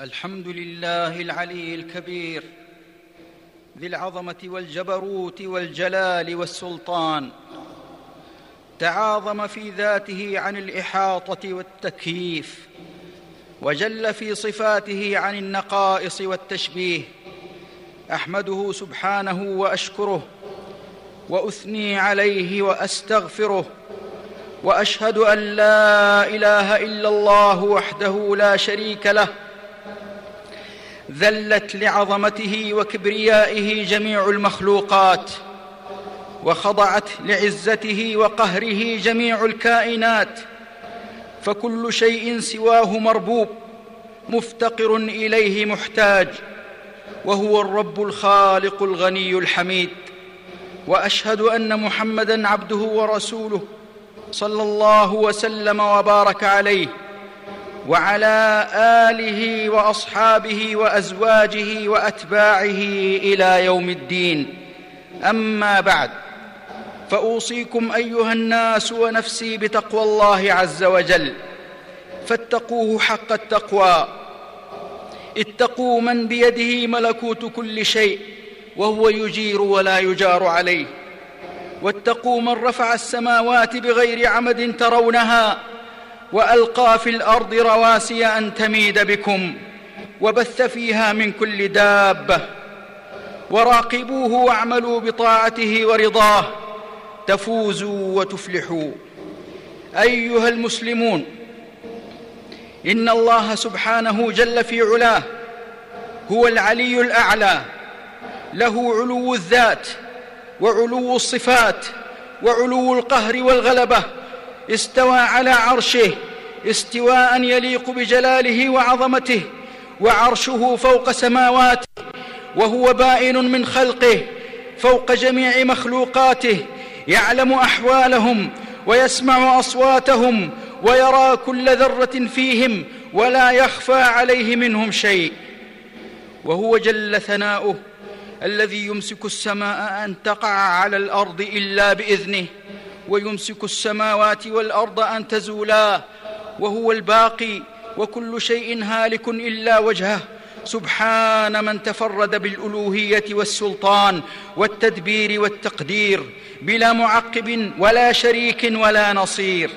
الحمد لله العلي الكبير ذي العظمة والجبروت والجلال والسلطان. تعاظم في ذاته عن الإحاطة والتكييف وجل في صفاته عن النقائص والتشبيه. أحمده سبحانه وأشكره وأثني عليه وأستغفره وأشهد أن لا إله إلا الله وحده لا شريك له ذلت لعظمته وكبريائه جميع المخلوقات وخضعت لعزته وقهره جميع الكائنات فكل شيء سواه مربوب مفتقر إليه محتاج وهو الرب الخالق الغني الحميد. وأشهد أن محمدا عبده ورسوله صلى الله وسلم وبارك عليه. وعلى آله وأصحابه وأزواجه وأتباعه إلى يوم الدين. أما بعد فأوصيكم أيها الناس ونفسي بتقوى الله عز وجل. فاتقوه حق التقوى. اتقوا من بيده ملكوت كل شيء وهو يجير ولا يجار عليه. واتقوا من رفع السماوات بغير عمد ترونها. وألقى في الأرض رواسي أن تميد بكم وبث فيها من كل دابة. وراقبوه واعملوا بطاعته ورضاه. تفوزوا وتفلحوا. أيها المسلمون إن الله سبحانه جل في علاه هو العلي الأعلى. له علو الذات وعلو الصفات وعلو القهر والغلبة. استوى على عرشه استواء يليق بجلاله وعظمته وعرشه فوق سماواته وهو بائن من خلقه فوق جميع مخلوقاته يعلم أحوالهم ويسمع أصواتهم ويرى كل ذرة فيهم ولا يخفى عليه منهم شيء. وهو جل ثناؤه الذي يمسك السماء أن تقع على الأرض إلا بإذنه. ويمسك السماوات والأرض أن تزولا وهو الباقي وكل شيء هالك إلا وجهه. سبحان من تفرد بالألوهية والسلطان والتدبير والتقدير بلا معقب ولا شريك ولا نصير.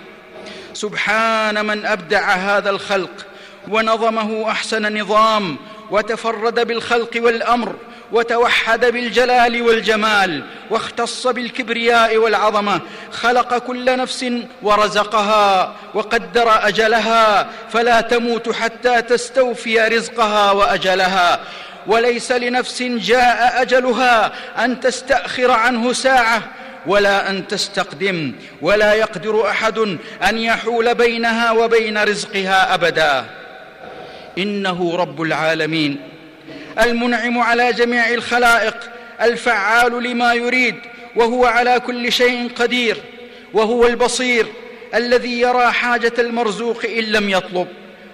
سبحان من أبدع هذا الخلق ونظمه أحسن نظام وتفرد بالخلق والأمر وتوحد بالجلال والجمال واختص بالكبرياء والعظمة خلق كل نفس ورزقها وقدر أجلها فلا تموت حتى تستوفي رزقها وأجلها. وليس لنفس جاء أجلها أن تستأخر عنه ساعة ولا أن تستقدم ولا يقدر أحد أن يحول بينها وبين رزقها أبدا. إنه رب العالمين. المنعم على جميع الخلائق الفعال لما يريد وهو على كل شيء قدير وهو البصير الذي يرى حاجة المرزوق إن لم يطلب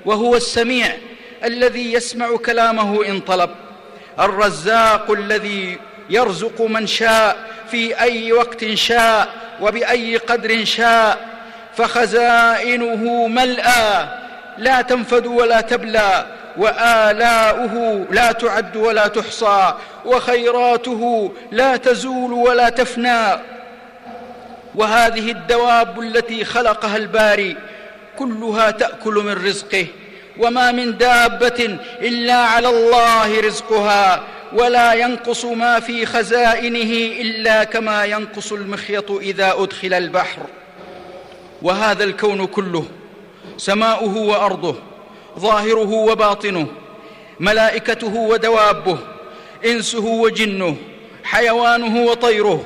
وهو السميع الذي يسمع كلامه إن طلب. الرزاق الذي يرزق من شاء في أي وقت شاء وبأي قدر شاء فخزائنه ملأى لا تنفد ولا تبلى وآلاؤه لا تعد ولا تحصى وخيراته لا تزول ولا تفنى. وهذه الدواب التي خلقها الباري كلها تأكل من رزقه وما من دابة إلا على الله رزقها ولا ينقص ما في خزائنه إلا كما ينقص المخيط إذا أدخل البحر. وهذا الكون كله سماؤه وأرضه. ظاهره وباطنه ملائكته ودوابه إنسه وجنه حيوانه وطيره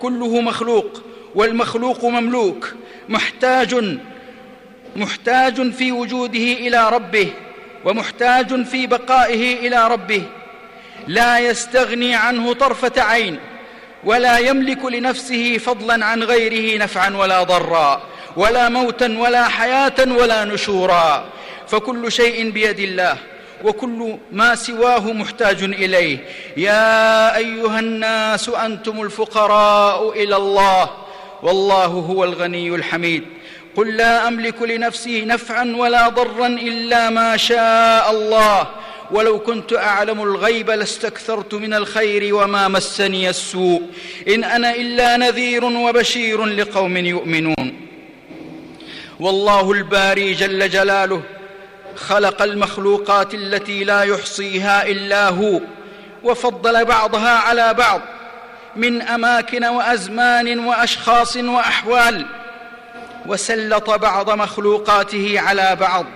كله مخلوق والمخلوق مملوك محتاج محتاج في وجوده إلى ربه ومحتاج في بقائه إلى ربه. لا يستغني عنه طرفة عين ولا يملك لنفسه فضلا عن غيره نفعا ولا ضرا ولا موتا ولا حياة ولا نشورا. فكل شيء بيد الله وكل ما سواه محتاج إليه. يا أيها الناس أنتم الفقراء إلى الله والله هو الغني الحميد. قل لا أملك لنفسي نفعا ولا ضرا إلا ما شاء الله. ولو كنت أعلم الغيب لاستكثرت من الخير وما مسني السوء. إن أنا إلا نذير وبشير لقوم يؤمنون. والله الباري جل جلاله خلق المخلوقات التي لا يحصيها إلا هو وفضل بعضها على بعض من أماكن وأزمان وأشخاص وأحوال وسلط بعض مخلوقاته على بعض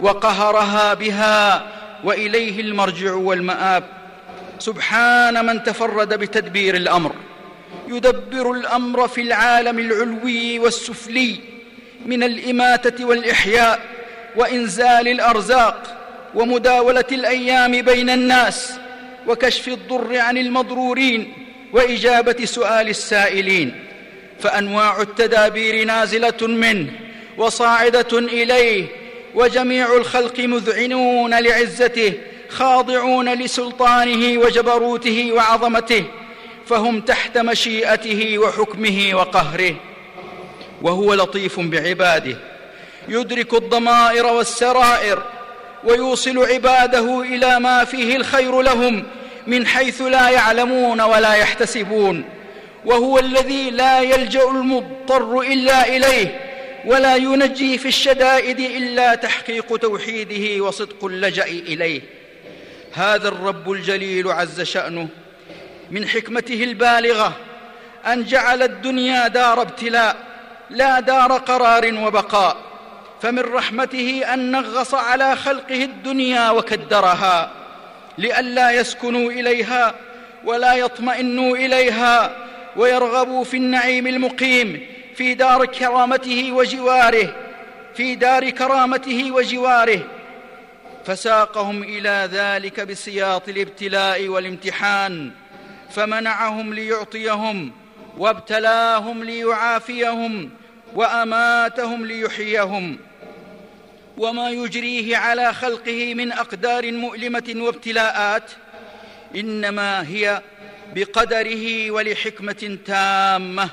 وقهرها بها وإليه المرجع والمآب. سبحان من تفرد بتدبير الأمر. يدبر الأمر في العالم العلوي والسفلي من الإماتة والإحياء وإنزال الأرزاق ومداولة الأيام بين الناس وكشف الضر عن المضرورين وإجابة سؤال السائلين. فأنواع التدابير نازلة منه وصاعدة إليه وجميع الخلق مذعنون لعزته خاضعون لسلطانه وجبروته وعظمته فهم تحت مشيئته وحكمه وقهره. وهو لطيف بعباده. يدرك الضمائر والسرائر ويوصل عباده إلى ما فيه الخير لهم من حيث لا يعلمون ولا يحتسبون وهو الذي لا يلجأ المضطر إلا إليه ولا ينجي في الشدائد إلا تحقيق توحيده وصدق اللجأ إليه. هذا الرب الجليل عز شأنه من حكمته البالغة أن جعل الدنيا دار ابتلاء لا دار قرار وبقاء. فمن رحمته أن نغص على خلقه الدنيا وكدرها لئلا يسكنوا إليها ولا يطمئنوا إليها ويرغبوا في النعيم المقيم في دار كرامته وجواره في دار كرامته وجواره. فساقهم إلى ذلك بسياط الابتلاء والامتحان فمنعهم ليعطيهم وابتلاهم ليعافيهم وأماتهم ليحييهم. وما يجريه على خلقه من أقدار مؤلمة وابتلاءات إنما هي بقدره ولحكمة تامة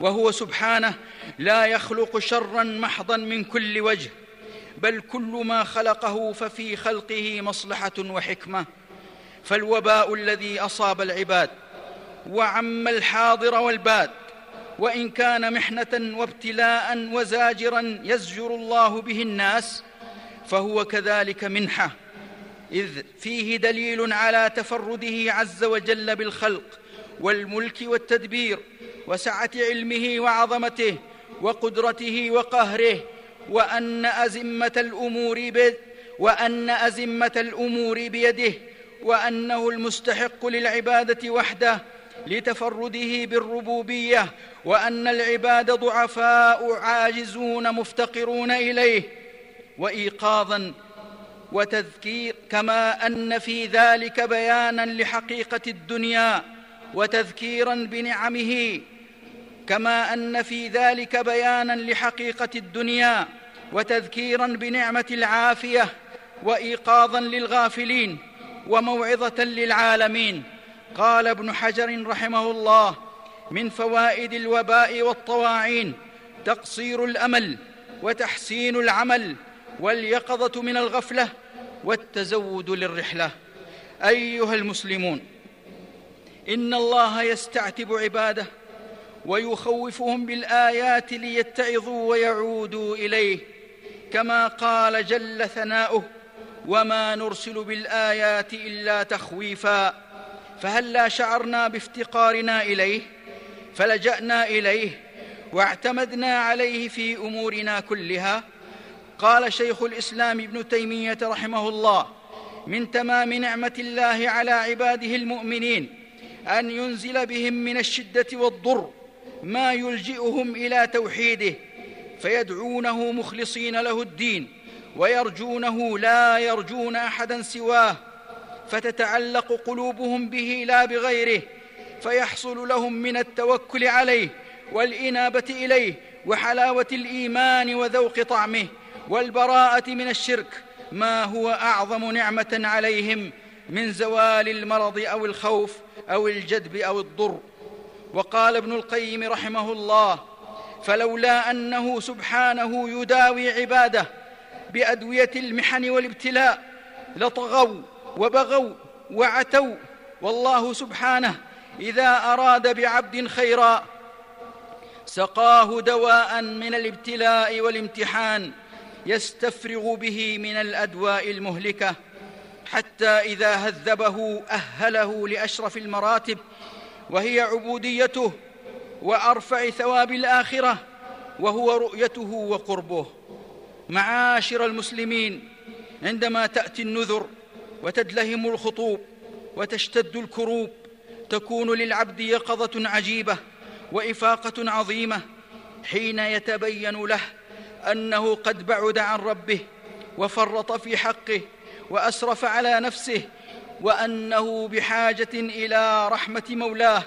وهو سبحانه لا يخلق شرا محضا من كل وجه بل كل ما خلقه ففي خلقه مصلحة وحكمة. فالوباء الذي أصاب العباد وعم الحاضر والباد وإن كان محنة وابتلاء وزاجرا يزجر الله به الناس فهو كذلك منحة. إذ فيه دليل على تفرده عز وجل بالخلق والملك والتدبير وسعة علمه وعظمته وقدرته وقهره وأن أزمة الأمور بيده وأن أزمة الأمور بيده وأنه المستحق للعبادة وحده لتفرده بالربوبية وأن العباد ضعفاء عاجزون مفتقرون إليه وايقاظا وتذكير كما أن في ذلك بيانا لحقيقة الدنيا وتذكيرا بنعمه كما أن في ذلك بيانا لحقيقة الدنيا وتذكيرا بنعمة العافية وايقاظا للغافلين وموعظة للعالمين. قال ابن حجر رحمه الله من فوائد الوباء والطواعين تقصير الأمل وتحسين العمل واليقظة من الغفلة والتزود للرحلة. أيها المسلمون إن الله يستعتب عباده ويخوفهم بالآيات ليتعظوا ويعودوا إليه كما قال جل ثناؤه وما نرسل بالآيات إلا تخويفا فهلا شعرنا بافتقارنا إليه؟ فلجأنا إليه واعتمدنا عليه في أمورنا كلها. قال شيخ الإسلام ابن تيمية رحمه الله من تمام نعمة الله على عباده المؤمنين أن ينزل بهم من الشدة والضر ما يلجئهم إلى توحيده فيدعونه مخلصين له الدين ويرجونه لا يرجون أحدا سواه فتتعلق قلوبهم به لا بغيره فيحصل لهم من التوكل عليه والإنابة إليه وحلاوة الإيمان وذوق طعمه والبراءة من الشرك ما هو أعظم نعمة عليهم من زوال المرض أو الخوف أو الجدب أو الضر. وقال ابن القيم رحمه الله فلولا أنه سبحانه يداوي عباده بأدوية المحن والابتلاء لطغوا وبغوا وعتوا والله سبحانه إذا أراد بعبد خيرا سقاه دواء من الابتلاء والامتحان يستفرغ به من الأدواء المهلكة حتى إذا هذبه أهله لأشرف المراتب وهي عبوديته وأرفع ثواب الآخرة وهو رؤيته وقربه. معاشر المسلمين عندما تأتي النذر وتدلهم الخطوب وتشتد الكروب تكون للعبد يقظة عجيبة وإفاقة عظيمة حين يتبين له أنه قد بعد عن ربه وفرط في حقه وأسرف على نفسه وأنه بحاجة إلى رحمة مولاه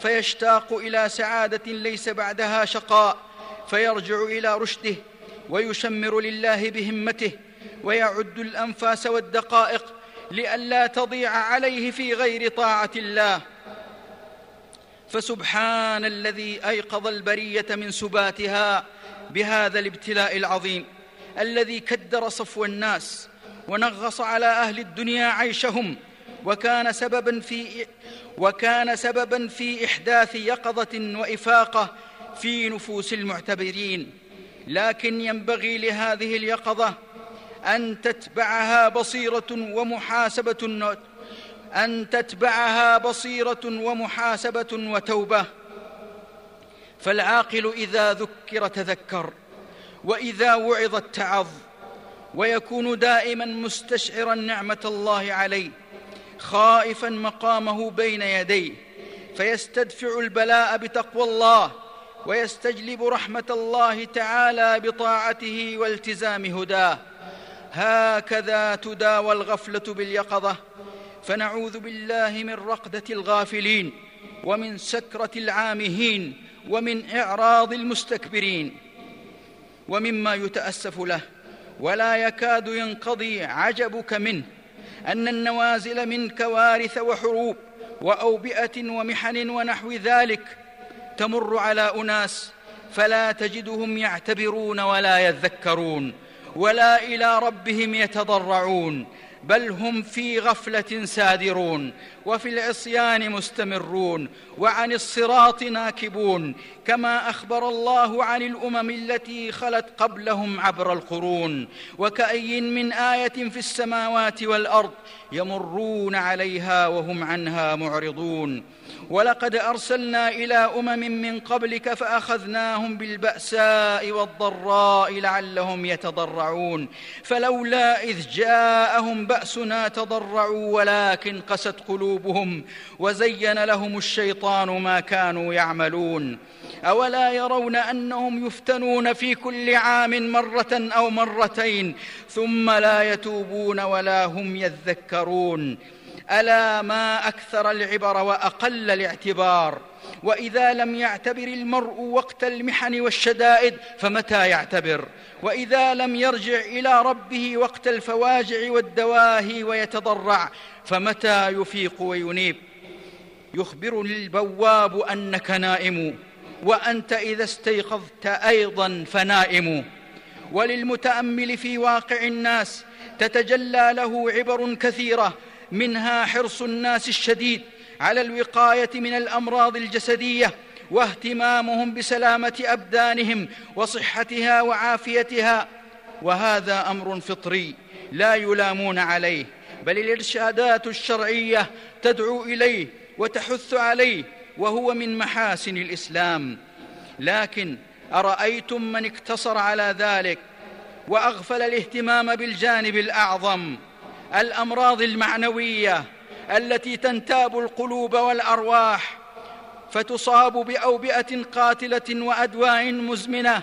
فيشتاق إلى سعادة ليس بعدها شقاء فيرجع إلى رشده ويشمر لله بهمته ويعد الأنفاس والدقائق لئلا تضيع عليه في غير طاعة الله. فسبحان الذي أيقظ البرية من سباتها بهذا الابتلاء العظيم الذي كدر صفو الناس ونغص على أهل الدنيا عيشهم وكان سببا في وكان سببا في إحداث يقظة وإفاقة في نفوس المعتبرين. لكن ينبغي لهذه اليقظة أن تتبعها بصيرة ومحاسبة أن تتبعها بصيرة ومحاسبة وتوبة. فالعاقل إذا ذكر تذكر وإذا وعظ اتعظ ويكون دائما مستشعرا نعمة الله عليه خائفا مقامه بين يديه فيستدفع البلاء بتقوى الله ويستجلب رحمة الله تعالى بطاعته والتزام هداه. هكذا تداوى الغفلة باليقظة فنعوذ بالله من رقدة الغافلين ومن سكرة العامهين ومن إعراض المستكبرين. ومما يتأسف له ولا يكاد ينقضي عجبك منه أن النوازل من كوارث وحروب وأوبئة ومحن ونحو ذلك تمر على أناس فلا تجدهم يعتبرون ولا يذكرون. ولا إلى ربهم يتضرعون بل هم في غفلة سادرون وفي العصيان مستمرون وعن الصراط ناكبون كما أخبر الله عن الأمم التي خلت قبلهم عبر القرون وكأي من آية في السماوات والأرض يمرون عليها وهم عنها معرضون. ولقد أرسلنا إلى أمم من قبلك فأخذناهم بالبأساء والضراء لعلهم يتضرعون. فلولا إذ جاءهم بأسنا تضرعوا ولكن قست قلوبهم وزين لهم الشيطان ما كانوا يعملون. أولا يرون أنهم يفتنون في كل عام مرة أو مرتين ثم لا يتوبون ولا هم يذكرون. ألا ما أكثر العبر وأقل الاعتبار؟ وإذا لم يعتبر المرء وقت المحن والشدائد فمتى يعتبر؟ وإذا لم يرجع إلى ربه وقت الفواجع والدواهي ويتضرع فمتى يفيق وينيب؟ يخبرني البواب أنك نائم وأنت إذا استيقظت أيضا فنائم. وللمتأمل في واقع الناس تتجلى له عبر كثيرة منها حرص الناس الشديد على الوقاية من الأمراض الجسدية واهتمامهم بسلامة أبدانهم وصحتها وعافيتها. وهذا أمر فطري لا يلامون عليه بل الإرشادات الشرعية تدعو إليه وتحث عليه وهو من محاسن الإسلام. لكن أرأيتم من اقتصر على ذلك وأغفل الاهتمام بالجانب الأعظم؟ الأمراض المعنوية التي تنتاب القلوب والأرواح فتصاب بأوبئة قاتلة وادواء مزمنة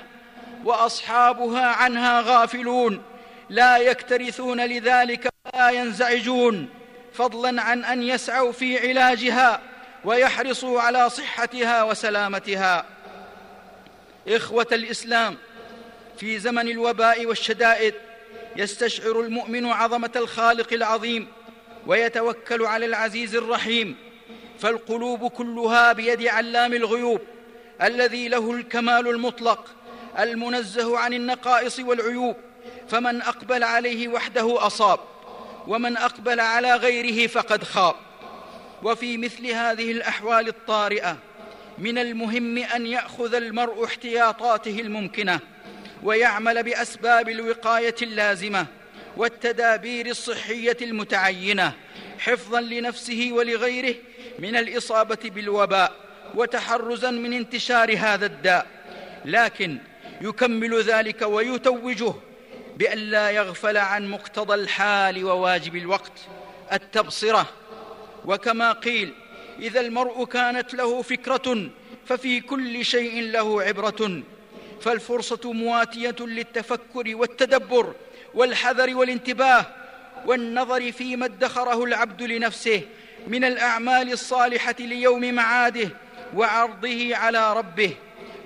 وأصحابها عنها غافلون لا يكترثون لذلك ولا ينزعجون فضلا عن أن يسعوا في علاجها ويحرصوا على صحتها وسلامتها. إخوة الإسلام في زمن الوباء والشدائد يستشعر المؤمن عظمة الخالق العظيم ويتوكل على العزيز الرحيم. فالقلوب كلها بيد علام الغيوب الذي له الكمال المطلق المنزه عن النقائص والعيوب. فمن أقبل عليه وحده أصاب ومن أقبل على غيره فقد خاب. وفي مثل هذه الأحوال الطارئة من المهم أن يأخذ المرء احتياطاته الممكنة ويعمل بأسباب الوقاية اللازمة والتدابير الصحية المتعينة حفظا لنفسه ولغيره من الإصابة بالوباء وتحرزا من انتشار هذا الداء. لكن يكمل ذلك ويتوجه بأن لا يغفل عن مقتضى الحال وواجب الوقت التبصرة. وكما قيل إذا المرء كانت له فكرة ففي كل شيء له عبرة فالفرصة مواتية للتفكر والتدبر والحذر والانتباه والنظر فيما ادخره العبد لنفسه من الأعمال الصالحة ليوم معاده وعرضه على ربه.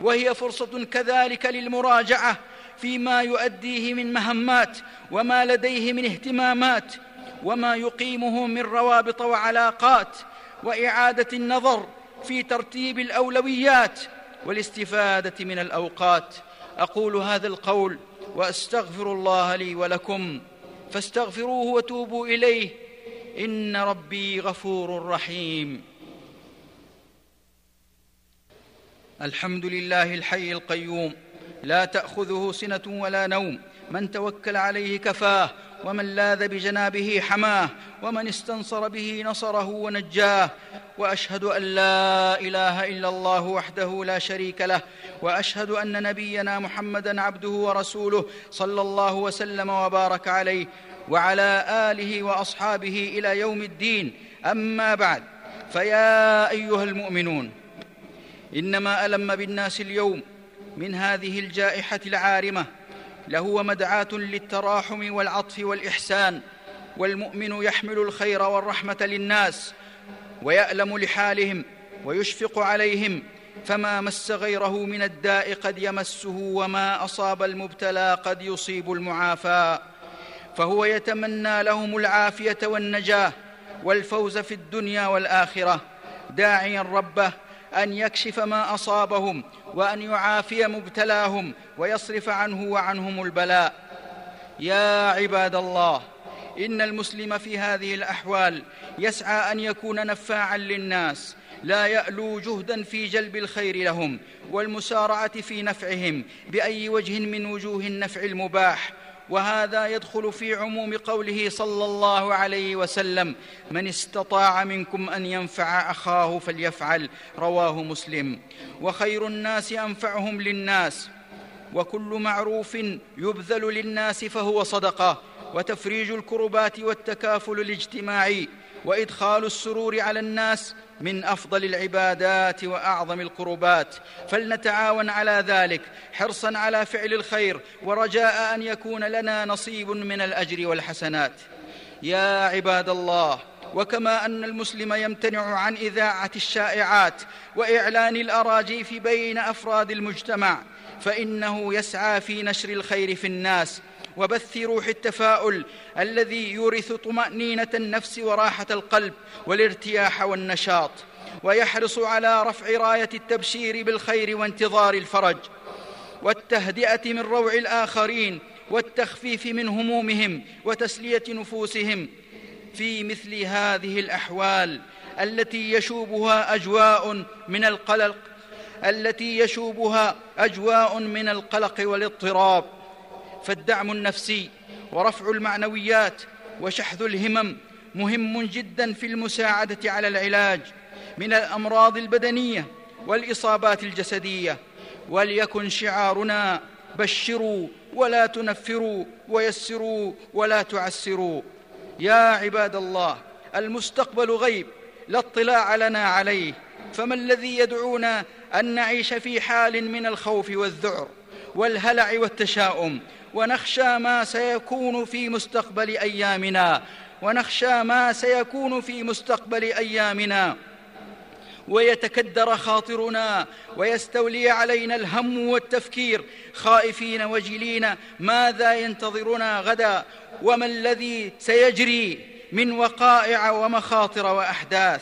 وهي فرصة كذلك للمراجعة فيما يؤديه من مهمات وما لديه من اهتمامات وما يقيمه من روابط وعلاقات وإعادة النظر في ترتيب الأولويات والاستفادة من الأوقات. أقول هذا القول وأستغفر الله لي ولكم. فاستغفروه وتوبوا إليه. إن ربي غفور رحيم. الحمد لله الحي القيوم. لا تأخذه سنة ولا نوم. من توكل عليه كفاه. ومن لاذ بجنابه حماه ومن استنصر به نصره ونجاه. وأشهد أن لا إله إلا الله وحده لا شريك له. وأشهد أن نبينا محمدا عبده ورسوله صلى الله وسلم وبارك عليه. وعلى آله وأصحابه إلى يوم الدين. أما بعد فيا أيها المؤمنون إنما ألم بالناس اليوم من هذه الجائحة العارمة لهو مدعاة للتراحم والعطف والإحسان والمؤمن يحمل الخير والرحمة للناس ويألم لحالهم ويشفق عليهم فما مس غيره من الداء قد يمسه وما أصاب المبتلى قد يصيب المعافى. فهو يتمنى لهم العافية والنجاة والفوز في الدنيا والآخرة داعيا ربه أن يكشف ما أصابهم وأن يعافي مبتلاهم ويصرف عنه وعنهم البلاء. يا عباد الله إن المسلم في هذه الأحوال يسعى أن يكون نفاعا للناس لا يألو جهدا في جلب الخير لهم والمسارعة في نفعهم بأي وجه من وجوه النفع المباح وهذا يدخل في عموم قوله صلى الله عليه وسلم من استطاع منكم أن ينفع أخاه فليفعل رواه مسلم. وخير الناس أنفعهم للناس وكل معروف يبذل للناس فهو صدقة وتفريج الكربات والتكافل الاجتماعي وإدخال السرور على الناس من أفضل العبادات وأعظم القربات. فلنتعاون على ذلك حرصا على فعل الخير ورجاء أن يكون لنا نصيب من الأجر والحسنات. يا عباد الله وكما أن المسلم يمتنع عن إذاعة الشائعات وإعلان الأراجيف بين أفراد المجتمع فإنه يسعى في نشر الخير في الناس وبث روح التفاؤل الذي يورث طمأنينة النفس وراحة القلب والارتياح والنشاط ويحرص على رفع راية التبشير بالخير وانتظار الفرج والتهدئة من روع الآخرين والتخفيف من همومهم وتسلية نفوسهم. في مثل هذه الأحوال التي يشوبها أجواء من القلق التي يشوبها أجواء من القلق والاضطراب فالدعم النفسي ورفع المعنويات وشحذ الهمم مهم جدا في المساعدة على العلاج من الأمراض البدنية والإصابات الجسدية. وليكن شعارنا بشروا ولا تنفروا ويسروا ولا تعسروا. يا عباد الله المستقبل غيب لا اطلاع لنا عليه. فما الذي يدعونا أن نعيش في حال من الخوف والذعر والهلع والتشاؤم ونخشى ما سيكون في مستقبل أيامنا. ونخشى ما سيكون في مستقبل أيامنا. ويتكدر خاطرنا ويستولي علينا الهم والتفكير. خائفين وجلين ماذا ينتظرنا غدا؟ وما الذي سيجري من وقائع ومخاطر وأحداث؟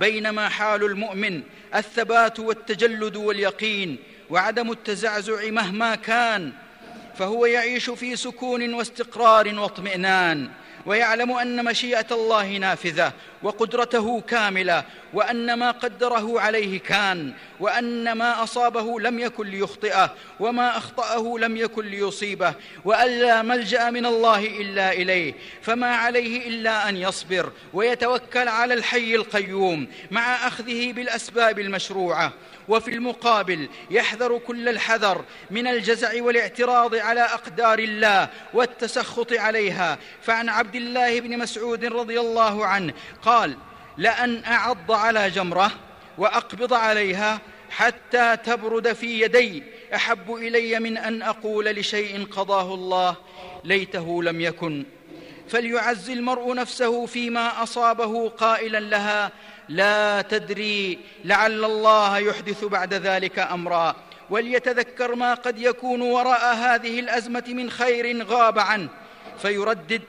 بينما حال المؤمن الثبات والتجلد واليقين وعدم التزعزع مهما كان فهو يعيش في سكون واستقرار واطمئنان ويعلم أن مشيئة الله نافذة وقدرته كاملة وأن ما قدره عليه كان وأن ما أصابه لم يكن ليخطئه وما أخطأه لم يكن ليصيبه وان لا ملجأ من الله إلا إليه فما عليه إلا أن يصبر ويتوكل على الحي القيوم مع أخذه بالأسباب المشروعة. وفي المقابل يحذر كل الحذر من الجزع والاعتراض على أقدار الله والتسخط عليها. فعن عبد الله بن مسعود رضي الله عنه قال لأن أعض على جمرة وأقبض عليها حتى تبرد في يدي. أحب إلي من أن أقول لشيء قضاه الله ليته لم يكن. فليعز المرء نفسه فيما أصابه قائلا لها لا تدري لعل الله يحدث بعد ذلك أمرا. وليتذكر ما قد يكون وراء هذه الأزمة من خير غاب عنه. فيردد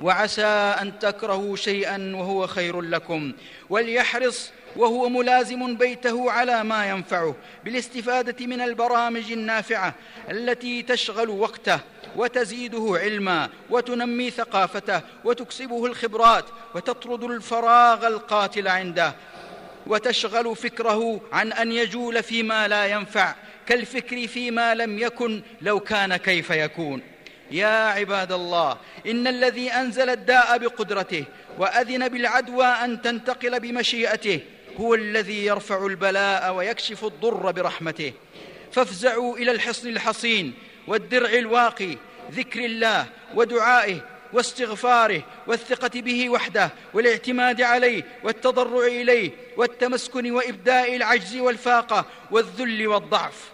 وعسى أن تكرهوا شيئا وهو خير لكم. وليحرص وهو ملازم بيته على ما ينفعه بالاستفادة من البرامج النافعة التي تشغل وقته وتزيده علما وتنمي ثقافته وتكسبه الخبرات وتطرد الفراغ القاتل عنده وتشغل فكره عن أن يجول فيما لا ينفع كالفكر فيما لم يكن لو كان كيف يكون. يا عباد الله إن الذي أنزل الداء بقدرته وأذن بالعدوى أن تنتقل بمشيئته هو الذي يرفع البلاء ويكشف الضر برحمته. فافزعوا إلى الحصن الحصين والدرع الواقي ذكر الله ودعائه واستغفاره والثقة به وحده والاعتماد عليه والتضرع إليه والتمسكن وإبداء العجز والفاقة والذل والضعف.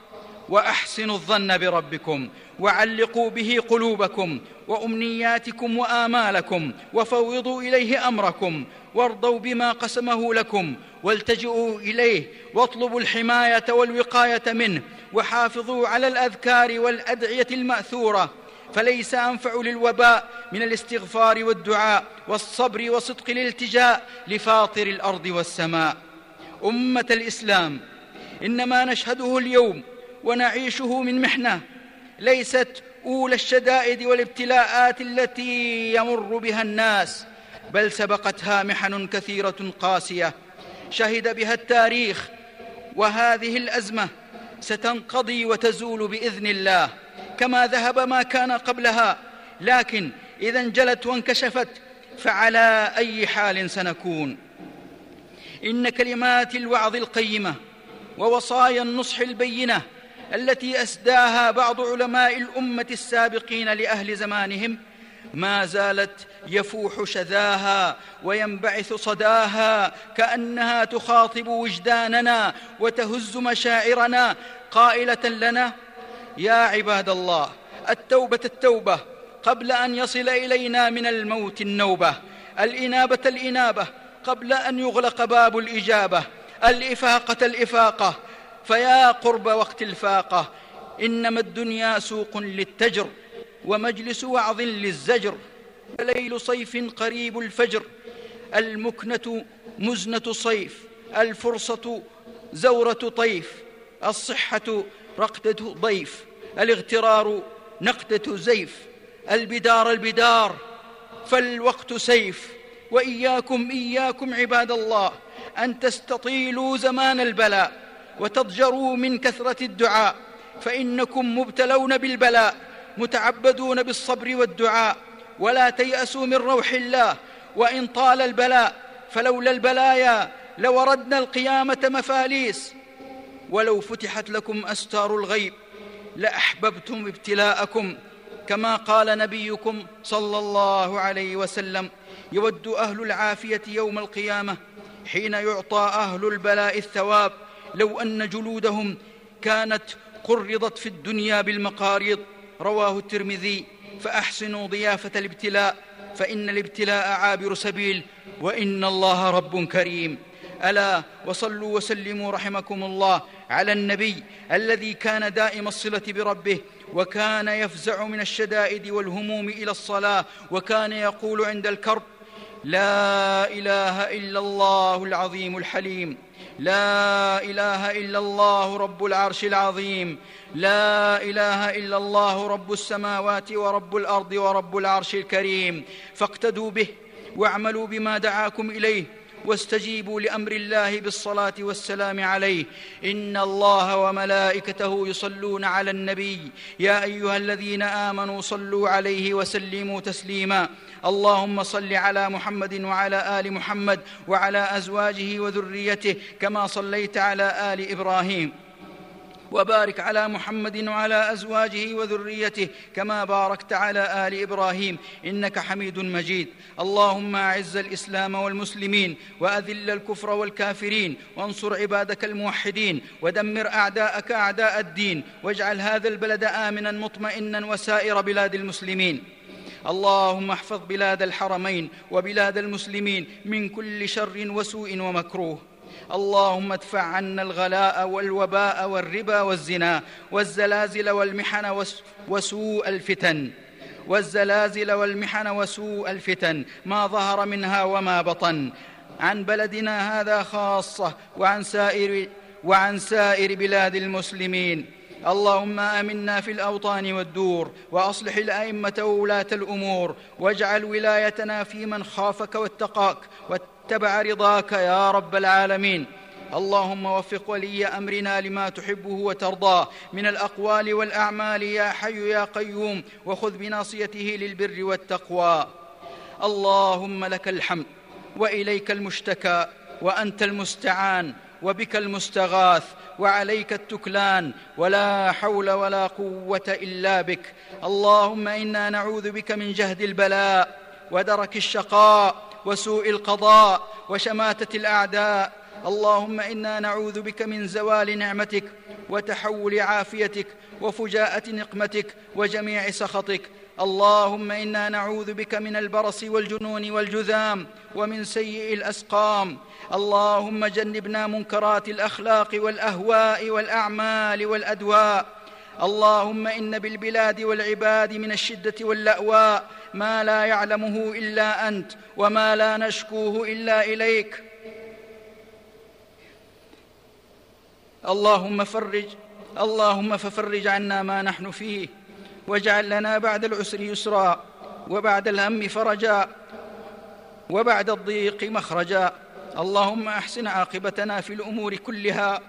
وأحسنوا الظن بربكم وعلقوا به قلوبكم وأمنياتكم وآمالكم وفوضوا إليه أمركم وارضوا بما قسمه لكم والتجئوا إليه واطلبوا الحماية والوقاية منه وحافظوا على الأذكار والأدعية المأثورة فليس أنفع للوباء من الاستغفار والدعاء والصبر وصدق الالتجاء لفاطر الأرض والسماء. أمة الإسلام إنما نشهده اليوم ونعيشه من محنة ليست أولى الشدائد والابتلاءات التي يمر بها الناس بل سبقتها محن كثيرة قاسية. شهد بها التاريخ وهذه الأزمة ستنقضي وتزول بإذن الله. كما ذهب ما كان قبلها لكن إذا انجلت وانكشفت فعلى أي حال سنكون؟ إن كلمات الوعظ القيمة ووصايا النصح البينة التي أسداها بعض علماء الأمة السابقين لأهل زمانهم ما زالت يفوح شذاها وينبعث صداها كأنها تخاطب وجداننا وتهز مشاعرنا. قائلة لنا يا عباد الله التوبة التوبة قبل أن يصل إلينا من الموت النوبة. الإنابة الإنابة قبل أن يغلق باب الإجابة. الإفاقة الإفاقة فيا قرب وقت الفاقة. إنما الدنيا سوق للتجر ومجلس وعظ للزجر. ليل صيف قريب الفجر. المكنة مزنة صيف الفرصة زورة طيف الصحة رقدة ضيف الاغترار نقدة زيف البدار البدار فالوقت سيف. وإياكم إياكم عباد الله أن تستطيلوا زمان البلاء. وتضجروا من كثرة الدعاء فإنكم مبتلون بالبلاء متعبدون بالصبر والدعاء ولا تيأسوا من روح الله وإن طال البلاء فلولا البلايا لوردنا القيامة مفاليس. ولو فتحت لكم أستار الغيب لأحببتم ابتلاءكم كما قال نبيكم صلى الله عليه وسلم يود أهل العافية يوم القيامة حين يعطى أهل البلاء الثواب. لو أن جلودهم كانت قرضت في الدنيا بالمقاريض رواه الترمذي. فأحسنوا ضيافة الابتلاء فإن الابتلاء عابر سبيل وإن الله رب كريم. ألا وصلوا وسلموا رحمكم الله على النبي الذي كان دائم الصلة بربه وكان يفزع من الشدائد والهموم إلى الصلاة وكان يقول عند الكرب لا إله إلا الله العظيم الحليم. لا إله إلا الله رب العرش العظيم. لا إله إلا الله رب السماوات ورب الأرض ورب العرش الكريم. فاقتدوا به واعملوا بما دعاكم إليه. واستجيبوا لأمر الله بالصلاة والسلام عليه. إن الله وملائكته يصلون على النبي. يا أيها الذين آمنوا صلوا عليه وسلموا تسليما. اللهم صل على محمد وعلى آل محمد وعلى أزواجه وذريته كما صليت على آل إبراهيم. وبارك على محمد وعلى أزواجه وذريته كما باركت على آل إبراهيم إنك حميد مجيد. اللهم أعز الإسلام والمسلمين وأذل الكفر والكافرين وانصر عبادك الموحدين ودمر أعداءك أعداء الدين واجعل هذا البلد امنا مطمئنا وسائر بلاد المسلمين. اللهم احفظ بلاد الحرمين وبلاد المسلمين من كل شر وسوء ومكروه. اللهم ادفع عنا الغلاء والوباء والربا والزنا والزلازل والمحن وسوء الفتن. والزلازل والمحن وسوء الفتن. ما ظهر منها وما بطن. عن بلدنا هذا خاصة وعن سائر وعن سائر بلاد المسلمين. اللهم آمنا في الأوطان والدور وأصلح الأئمة وولاة الأمور واجعل ولايتنا في من خافك واتقاك واتبع رضاك يا رب العالمين. اللهم وفق ولي أمرنا لما تحبه وترضاه. من الأقوال والأعمال يا حي يا قيوم وخذ بناصيته للبر والتقوى. اللهم لك الحمد وإليك المشتكى وأنت المستعان. وبك المستغاث وعليك التكلان ولا حول ولا قوة إلا بك. اللهم إنا نعوذ بك من جهد البلاء ودرك الشقاء وسوء القضاء وشماتة الأعداء. اللهم إنا نعوذ بك من زوال نعمتك وتحول عافيتك وفجاءة نقمتك وجميع سخطك. اللهم إنا نعوذ بك من البرص والجنون والجذام ومن سيء الأسقام. اللهم جنبنا منكرات الأخلاق والأهواء والأعمال والأدواء. اللهم إن بالبلاد والعباد من الشدة واللأواء ما لا يعلمه إلا أنت وما لا نشكوه إلا إليك. اللهم فرج اللهم ففرج عنا ما نحن فيه. واجعل لنا بعد العسر يسرا وبعد الهم فرجا وبعد الضيق مخرجا. اللهم أحسن عاقبتنا في الأمور كلها.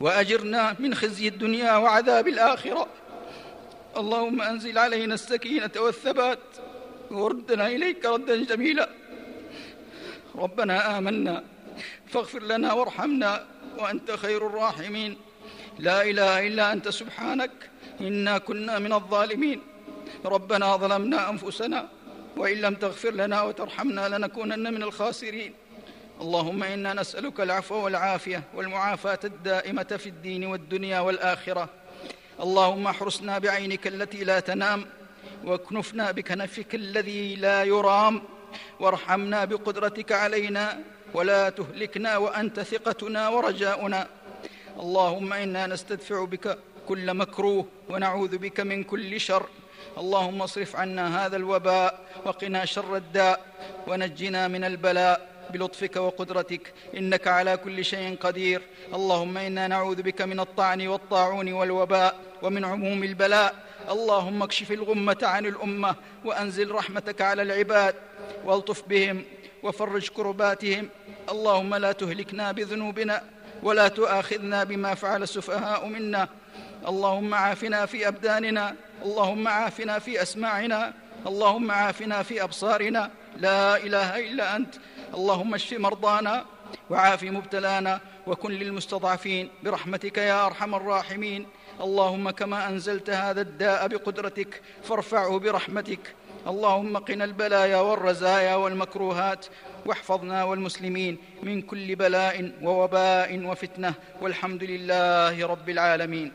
وأجرنا من خزي الدنيا وعذاب الآخرة. اللهم أنزل علينا السكينة والثبات. وردنا إليك ردا جميلا. ربنا آمنا. فاغفر لنا وارحمنا. وأنت خير الراحمين. لا إله إلا أنت سبحانك إنا كنا من الظالمين. ربنا ظلمنا أنفسنا وإن لم تغفر لنا وترحمنا لنكونن من الخاسرين. اللهم إنا نسألك العفو والعافية والمعافاة الدائمة في الدين والدنيا والآخرة. اللهم احرسنا بعينك التي لا تنام واكنفنا بكنفك الذي لا يرام. وارحمنا بقدرتك علينا ولا تهلكنا وأنت ثقتنا ورجاؤنا. اللهم إنا نستدفع بك كل مكروه ونعوذ بك من كل شر. اللهم اصرف عنا هذا الوباء وقنا شر الداء ونجنا من البلاء بلطفك وقدرتك. إنك على كل شيء قدير. اللهم إنا نعوذ بك من الطعن والطاعون والوباء ومن عموم البلاء. اللهم اكشف الغمة عن الأمة وأنزل رحمتك على العباد. والطف بهم وفرج كرباتهم. اللهم لا تهلكنا بذنوبنا ولا تؤاخذنا بما فعل السفهاء منا. اللهم عافنا في أبداننا. اللهم عافنا في أسماعنا. اللهم عافنا في أبصارنا. لا إله إلا أنت. اللهم اشف مرضانا وعاف مبتلانا وكن للمستضعفين برحمتك يا أرحم الراحمين. اللهم كما أنزلت هذا الداء بقدرتك فارفعه برحمتك. اللهم قنا البلايا والرزايا والمكروهات واحفظنا والمسلمين من كل بلاء ووباء وفتنة والحمد لله رب العالمين